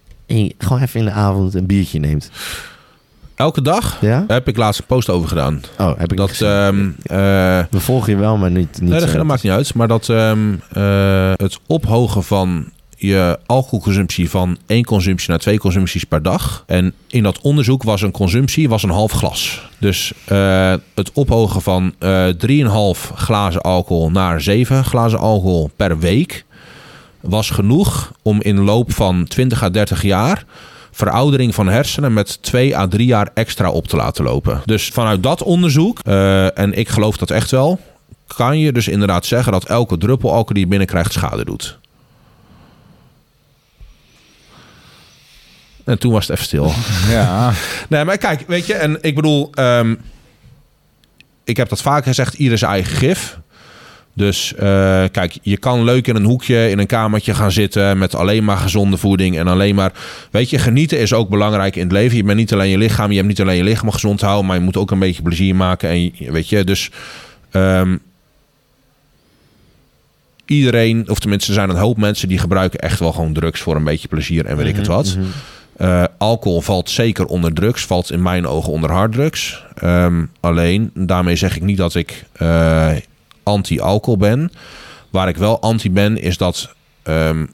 gewoon even in de avond een biertje neemt? Elke dag Ja? heb ik laatst een post over gedaan. Oh, heb ik Dat, ehm, eh, We volgen je wel, maar niet, niet nee, dat, dat maakt niet uit. Maar dat ehm, eh, het ophogen van je alcoholconsumptie van één consumptie naar twee consumpties per dag. En in dat onderzoek was een consumptie was een half glas. Dus eh, het ophogen van eh 3,5 glazen alcohol naar 7 glazen alcohol per week was genoeg om in de loop van 20 à 30 jaar veroudering van hersenen met 2 à 3 jaar extra op te laten lopen. Dus vanuit dat onderzoek, eh, en ik geloof dat echt wel, kan je dus inderdaad zeggen dat elke druppel alcohol die je binnenkrijgt schade doet. En toen was het even stil. Ja. Nee, maar kijk, weet je, en ik bedoel, ehm, ik heb dat vaak gezegd, ieder zijn eigen gif. Dus eh, kijk, je kan leuk in een hoekje, in een kamertje gaan zitten met alleen maar gezonde voeding en alleen maar, weet je, genieten is ook belangrijk in het leven. Je bent niet alleen je lichaam, je hebt niet alleen je lichaam gezond houden, maar je moet ook een beetje plezier maken en weet je, dus ehm, iedereen, of tenminste er zijn een hoop mensen die gebruiken echt wel gewoon drugs voor een beetje plezier en weet ik het wat. Mhm. Eh, alcohol valt zeker onder drugs, valt in mijn ogen onder harddrugs. Ehm, alleen, daarmee zeg ik niet dat ik eh, anti-alcohol ben. Waar ik wel anti ben, is dat ehm,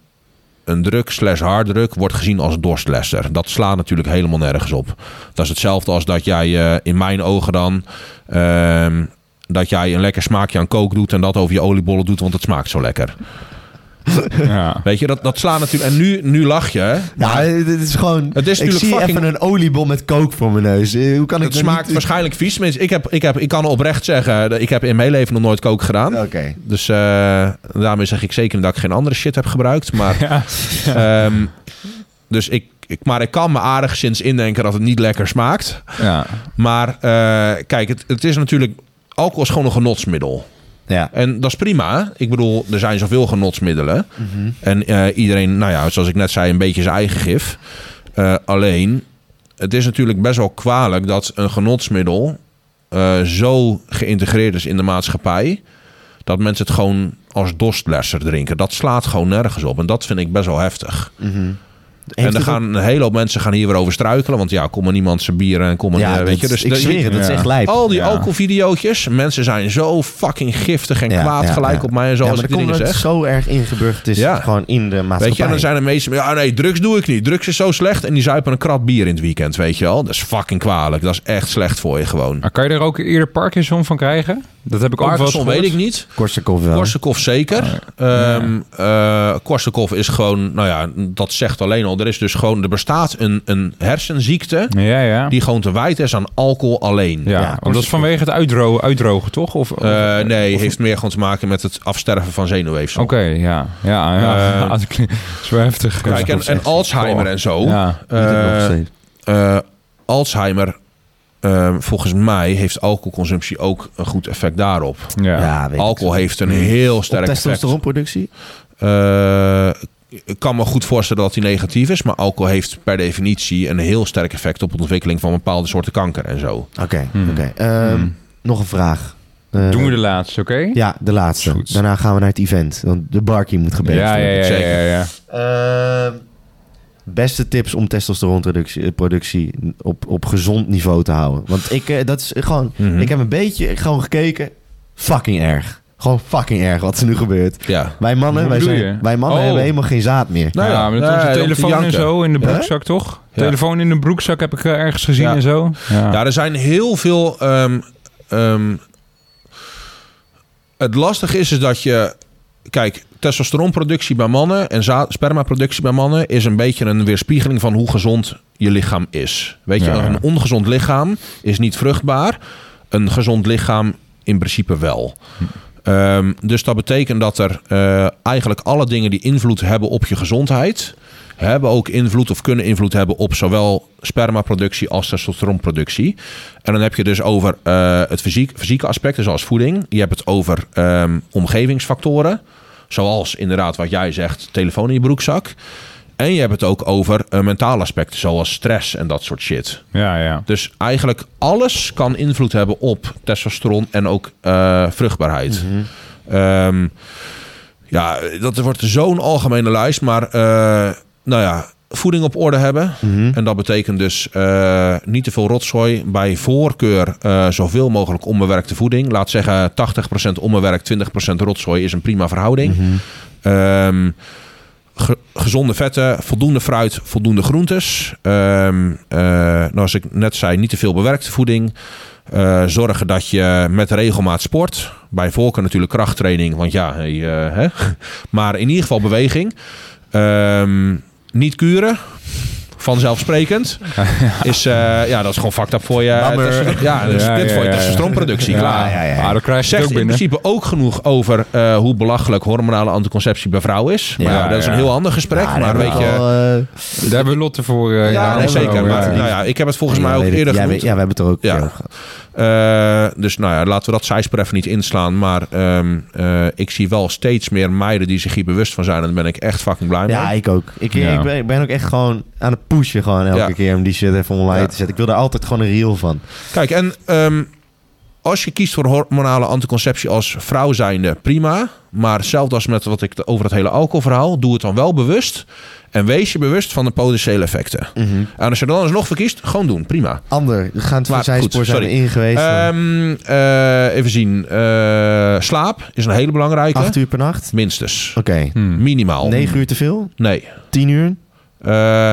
een druk slash harddruk wordt gezien als dorstlesser. Dat slaat natuurlijk helemaal nergens op. Dat is hetzelfde als dat jij eh, in mijn ogen dan... ehm, dat jij een lekker smaakje aan kook doet en dat over je oliebollen doet, want het smaakt zo lekker. Ja. Weet je, dat, dat slaat natuurlijk... En nu, nu lach je, hè? Ja, dit is gewoon... Het is ik zie fucking- even een oliebol met kook voor mijn neus. Eh, Hoe kan ik Het smaakt niet- waarschijnlijk vies. Tenminste, Ik, heb, ik, heb, ik kan oprecht zeggen, ik heb in mijn leven nog nooit kook gedaan. Oké. Dus eh, daarmee zeg ik zeker dat ik geen andere shit heb gebruikt. Maar, Ja. ehm, dus ik, ik, maar ik kan me aardig sinds indenken dat het niet lekker smaakt. Ja. Maar eh, kijk, het, het is natuurlijk... Alcohol is gewoon een genotsmiddel. Ja. En dat is prima. Ik bedoel, er zijn zoveel genotsmiddelen. En eh, iedereen, nou ja, zoals ik net zei, een beetje zijn eigen gif. Eh, alleen, het is natuurlijk best wel kwalijk dat een genotsmiddel eh, zo geïntegreerd is in de maatschappij. Dat mensen het gewoon als dorstlesser drinken. Dat slaat gewoon nergens op. En dat vind ik best wel heftig. Heeft en er gaan een hele hoop mensen gaan hier weer over struikelen. Want ja, kom maar niemand zijn bier en kom maar, Ja, eh, weet je. Dus ik de- zweer het, dat is echt lijp. al die Ja. alcoholvideootjes. Mensen zijn zo fucking giftig en Ja, kwaad ja, gelijk ja. op mij en zo ja, als maar ik die dingen zeg. het zo erg ingeburgerd. Is Ja. gewoon in de maatschappij. Weet je, en dan zijn er meesten... Ja, nee, drugs doe ik niet. Drugs is zo slecht. En die zuipen een krat bier in het weekend, weet je wel. Dat is fucking kwalijk. Dat is echt slecht voor je gewoon. Maar kan je er ook eerder Parkinson van krijgen? Dat heb ik ook wel weet ik niet. Korsakoff wel. Korsakoff zeker. Ehm eh, Korsakoff is gewoon... Nou ja, dat zegt alleen al. Er is dus gewoon... Er bestaat een, een hersenziekte... Ja, ja. die gewoon te wijten is aan alcohol alleen. ja, Ja, want dat is vanwege het uitdrogen, uitdrogen toch? Of, of- Eh, nee, heeft meer gewoon te maken met het afsterven van zenuwweefsel. Oké, ja. Ja, ja. Eh, dat klinkt- dat is wel heftig. Kijk, en, en Alzheimer en zo. Steeds. eh, Alzheimer, volgens mij heeft alcoholconsumptie ook een goed effect daarop. Ja. ja, weet Alcohol ik. heeft een heel Op sterk effect. testosteronproductie? Eh, ik kan me goed voorstellen dat die negatief is, maar alcohol heeft per definitie een heel sterk effect op de ontwikkeling van bepaalde soorten kanker en zo. Oké, Hmm. oké. Ehm, Hmm. Nog een vraag. Eh, Doen we de laatste, oké? Ja, de laatste. Goed. Daarna gaan we naar het event. Want de barkie moet gebeld ja, ja, worden. ja, Zeker. ja, ja. Ehm, beste tips om testosteronproductie eh, productie op, op gezond niveau te houden. Want ik, eh, dat is gewoon, Mhm. ik heb een beetje gewoon gekeken. Fucking erg. Gewoon fucking erg wat er nu gebeurt. Ja. Wij mannen, wij, zijn, wij mannen Oh. hebben helemaal geen zaad meer. Nou ja, met onze telefoon en zo in de broekzak, toch? Ja. Telefoon in de broekzak heb ik eh, ergens gezien Ja. en zo. Ja. Ja, er zijn heel veel. ehm, ehm, het lastige is, is dat je. Kijk, testosteronproductie bij mannen en spermaproductie bij mannen is een beetje een weerspiegeling van hoe gezond je lichaam is. Weet je, Ja, ja. een ongezond lichaam is niet vruchtbaar. Een gezond lichaam in principe wel. Ehm, dus dat betekent dat er eh, eigenlijk alle dingen die invloed hebben op je gezondheid, hebben ook invloed of kunnen invloed hebben op zowel spermaproductie als testosteronproductie. En dan heb je dus over eh, het fysiek, fysieke aspecten zoals voeding. Je hebt het over ehm, omgevingsfactoren, zoals inderdaad wat jij zegt, telefoon in je broekzak. En je hebt het ook over eh, mentale aspecten, zoals stress en dat soort shit. ja, ja. Dus eigenlijk alles kan invloed hebben op testosteron en ook eh, vruchtbaarheid. Ehm, ja, dat wordt zo'n algemene lijst, maar eh, nou ja, voeding op orde hebben. Mhm. En dat betekent dus niet te veel rotzooi. Bij voorkeur zoveel mogelijk onbewerkte voeding. Laat zeggen 80% onbewerkt, 20% rotzooi is een prima verhouding. Mhm. Ehm, ge- gezonde vetten, voldoende fruit, voldoende groentes. Nou, als ik net zei, niet te veel bewerkte voeding. Eh, zorgen dat je met regelmaat sport. Bij voorkeur natuurlijk krachttraining, want ja, hey, eh, hè? maar in ieder geval beweging. Ehm, niet kuren. Vanzelfsprekend. Is, eh, ja, dat is gewoon fucked up voor je. Ja, dat is Ja, dit ja, voor je ja. testosteronproductie. klaar. ja, ja, ja. Ah, dan krijg je het Zegt ook in binnen. principe ook genoeg over eh, hoe belachelijk hormonale anticonceptie bij vrouwen is. Maar Ja, ja, dat is ja. een heel ander gesprek. Maar hebben weet we je, al, eh, Daar hebben we Lotte voor. ja, nee, zeker. Maar, ja. nou ja, ik heb het volgens mij ook eerder genoemd. ja, we hebben het er ook Ja. Eh, dus nou ja, laten we dat zijspoor even niet inslaan. Maar ehm, eh, ik zie wel steeds meer meiden die zich hier bewust van zijn. En daar ben ik echt fucking blij mee. Ja, ik ook. Ik, Ja. ik, ben, ik ben ook echt gewoon aan het pushen gewoon elke Ja. keer om die shit even online Ja. te zetten. Ik wil daar altijd gewoon een reel van. Kijk, en ehm, als je kiest voor hormonale anticonceptie als vrouw zijnde, prima. Maar hetzelfde als met wat ik over het hele alcoholverhaal, doe het dan wel bewust. En wees je bewust van de potentiële effecten. Mhm. En als je er dan alsnog verkiest, gewoon doen, prima. Ander, we gaan het van Maar zijn goed, spoor zijn we sorry. in geweest. Ehm, eh, even zien. Eh, slaap is een hele belangrijke. Acht uur per nacht? Minstens. Oké. Hmm. Minimaal. Negen uur te veel? Nee. Tien uur? Eh,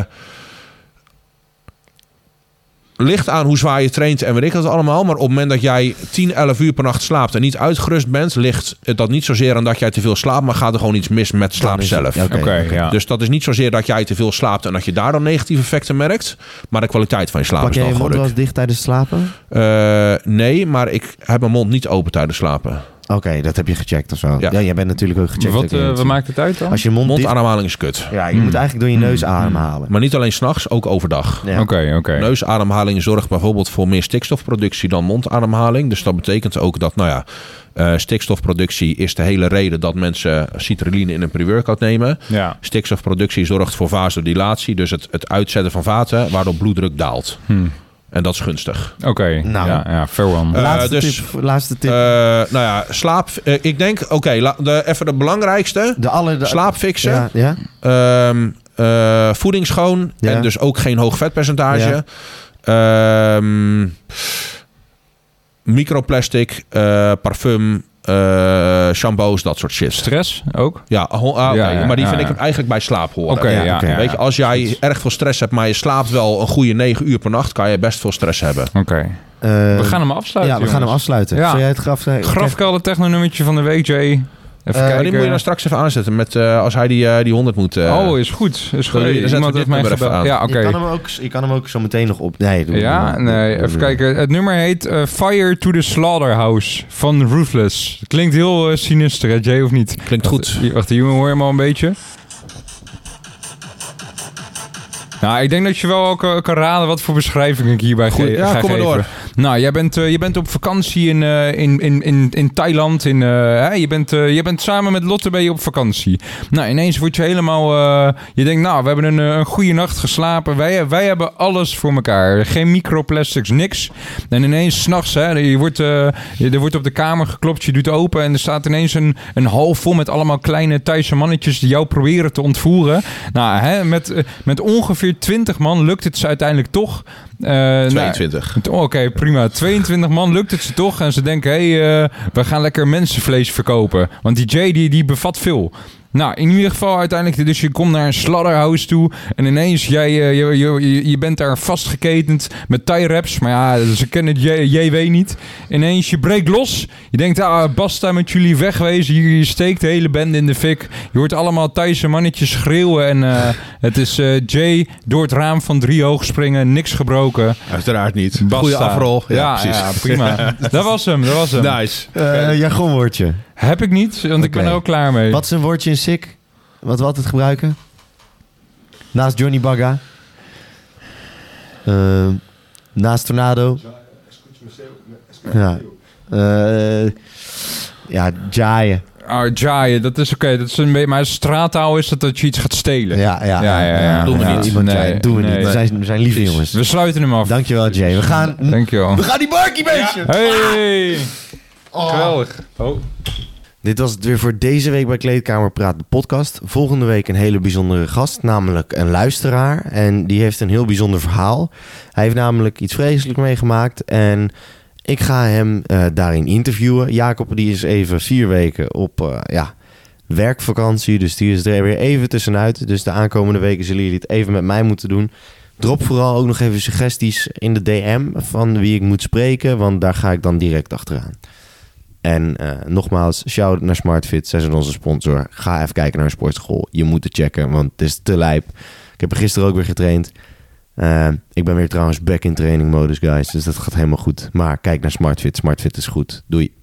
ligt aan hoe zwaar je traint en weet ik dat allemaal. Maar op het moment dat jij 10, 11 uur per nacht slaapt en niet uitgerust bent, ligt dat niet zozeer aan dat jij te veel slaapt, maar gaat er gewoon iets mis met slaap zelf. Oké, ja. Dus dat is niet zozeer dat jij te veel slaapt en dat je daar dan negatieve effecten merkt, maar de kwaliteit van je slaap Pak is jij dan je mond wel eens dicht tijdens het slapen? Eh, nee, maar ik heb mijn mond niet open tijdens slapen. Oké, dat heb je gecheckt of zo. Ja, Ja. jij bent natuurlijk ook gecheckt. Wat, eh, het- wat maakt het uit dan? Als je mond. Mondademhaling is kut. Ja, je Hmm. moet eigenlijk door je neus ademhalen. Maar niet alleen s'nachts, ook overdag. Ja. Oké, oké. Neusademhaling zorgt bijvoorbeeld voor meer stikstofproductie dan mondademhaling. Dus dat betekent ook dat, nou ja, eh, stikstofproductie is de hele reden dat mensen citrulline in een pre-workout nemen. Ja. Stikstofproductie zorgt voor vasodilatie, dus het, het uitzetten van vaten, waardoor bloeddruk daalt. Hmm. En dat is gunstig. Oké, Nou. ja, ja, fair one. Eh, laatste, dus- tip, laatste tip. Eh, nou ja, slaap. eh, ik denk, oké, de even de belangrijkste. de alle... De, Slaap fixen. Ja, ja? Ehm, eh, voeding schoon. Ja. En dus ook geen hoog vetpercentage. Ja. Ehm, microplastic, eh, parfum, eh, shampoos, dat soort shit. Stress ook? Ja, ah, oké, Ja, ja, maar die ja, vind ja. ik eigenlijk bij slaap horen. Oké, Ja, ja, oké. ja, Weet je, als jij erg veel stress hebt, maar je slaapt wel een goede 9 uur per nacht, kan je best veel stress hebben. Oké. Eh, We gaan hem afsluiten, Ja, we gaan hem afsluiten. Ja. Zou jij het graf... eh, Grafkelder technonummertje van de week, Jay. Even Eh, kijken. die moet je dan straks even aanzetten met, eh, als hij die, eh, die 100 moet. eh, oh, is goed. Is goed. dan zetten we Iemand dit heeft mij nummer even gebeld. aan. Ja, oké. Je, kan hem ook, je kan hem ook zo meteen nog op... Nee, doe Ja, nee, even kijken. Het nummer heet Fire to the Slaughterhouse van Ruthless. Klinkt heel sinister, hè, Jay, of niet? Klinkt goed. Wacht, Wacht, hier hoor je hem al een beetje. Nou, ik denk dat je wel ook kan raden wat voor beschrijving ik hierbij Goed, ge ja, ga kom maar geven. door. Nou, jij bent, eh, je bent op vakantie in, eh, in, in, in, in Thailand. In, eh, hè? Je, bent, je bent samen met Lotte ben je op vakantie. Nou, ineens word je helemaal... je denkt, nou, we hebben een, een goede nacht geslapen. Wij, wij hebben alles voor elkaar. Geen microplastics, niks. En ineens s'nachts, je wordt, er wordt op de kamer geklopt. Je doet open en er staat ineens een, een hal vol met allemaal kleine Thaise mannetjes... die jou proberen te ontvoeren. Nou, hè, met, met ongeveer 20 man lukt het ze uiteindelijk toch... Eh, nou, 22. Oké, prima. 22 man lukt het ze toch. En ze denken, hé, hey, eh, we gaan lekker mensenvlees verkopen. Want die Jay, die, die bevat veel. Nou, in ieder geval uiteindelijk, dus je komt naar een slaughterhouse toe. En ineens, jij, eh, je, je, je, je bent daar vastgeketend met tie wraps. Maar ja, ze kennen J- JW niet. Ineens, je breekt los. Je denkt, ah, basta met jullie wegwezen. Je, je steekt de hele bende in de fik. Je hoort allemaal Thaise mannetjes schreeuwen. En eh, het is eh, Jay door het raam van drie hoog springen. Niks gebroken. Uiteraard niet. Basta. Goede afrol. Ja, Ja, precies. ja, prima. dat was hem, dat was hem. Nice. Eh, jargonwoordje. Heb ik niet, want ik ben er ook klaar mee. Wat is een woordje in SIck? Wat we altijd gebruiken? Naast Johnny Bagga. Eh, naast Tornado. Ja. Eh ja, jaaien. Ah, jaaien, dat is oké. Dat is een beetje, maar straattaal is dat dat je iets gaat stelen. Ja, ja. Ja, ja, ja. Doen we niet. Iemand Nee. Doen we nee. niet. We zijn, we zijn lieve jongens. We sluiten hem af. Dankjewel, Jay. We gaan... Dankjewel. We gaan die barkie beestje! Hey! Geweldig. Oh. Dit was het weer voor deze week bij Kleedkamer Praat, de podcast. Volgende week een hele bijzondere gast, namelijk een luisteraar. En die heeft een heel bijzonder verhaal. Hij heeft namelijk iets vreselijks meegemaakt en ik ga hem eh, daarin interviewen. Jacob die is even vier weken op eh, ja, werkvakantie, dus die is er weer even tussenuit. Dus de aankomende weken zullen jullie het even met mij moeten doen. Drop vooral ook nog even suggesties in de DM van wie ik moet spreken, want daar ga ik dan direct achteraan. En eh, nogmaals, shout naar SmartFit. Zij zijn onze sponsor. Ga even kijken naar sportschool. Je moet het checken, want het is te lijp. Ik heb er gisteren ook weer getraind. Eh, ik ben weer trouwens back in training modus, guys. Dus dat gaat helemaal goed. Maar kijk naar SmartFit. SmartFit is goed. Doei.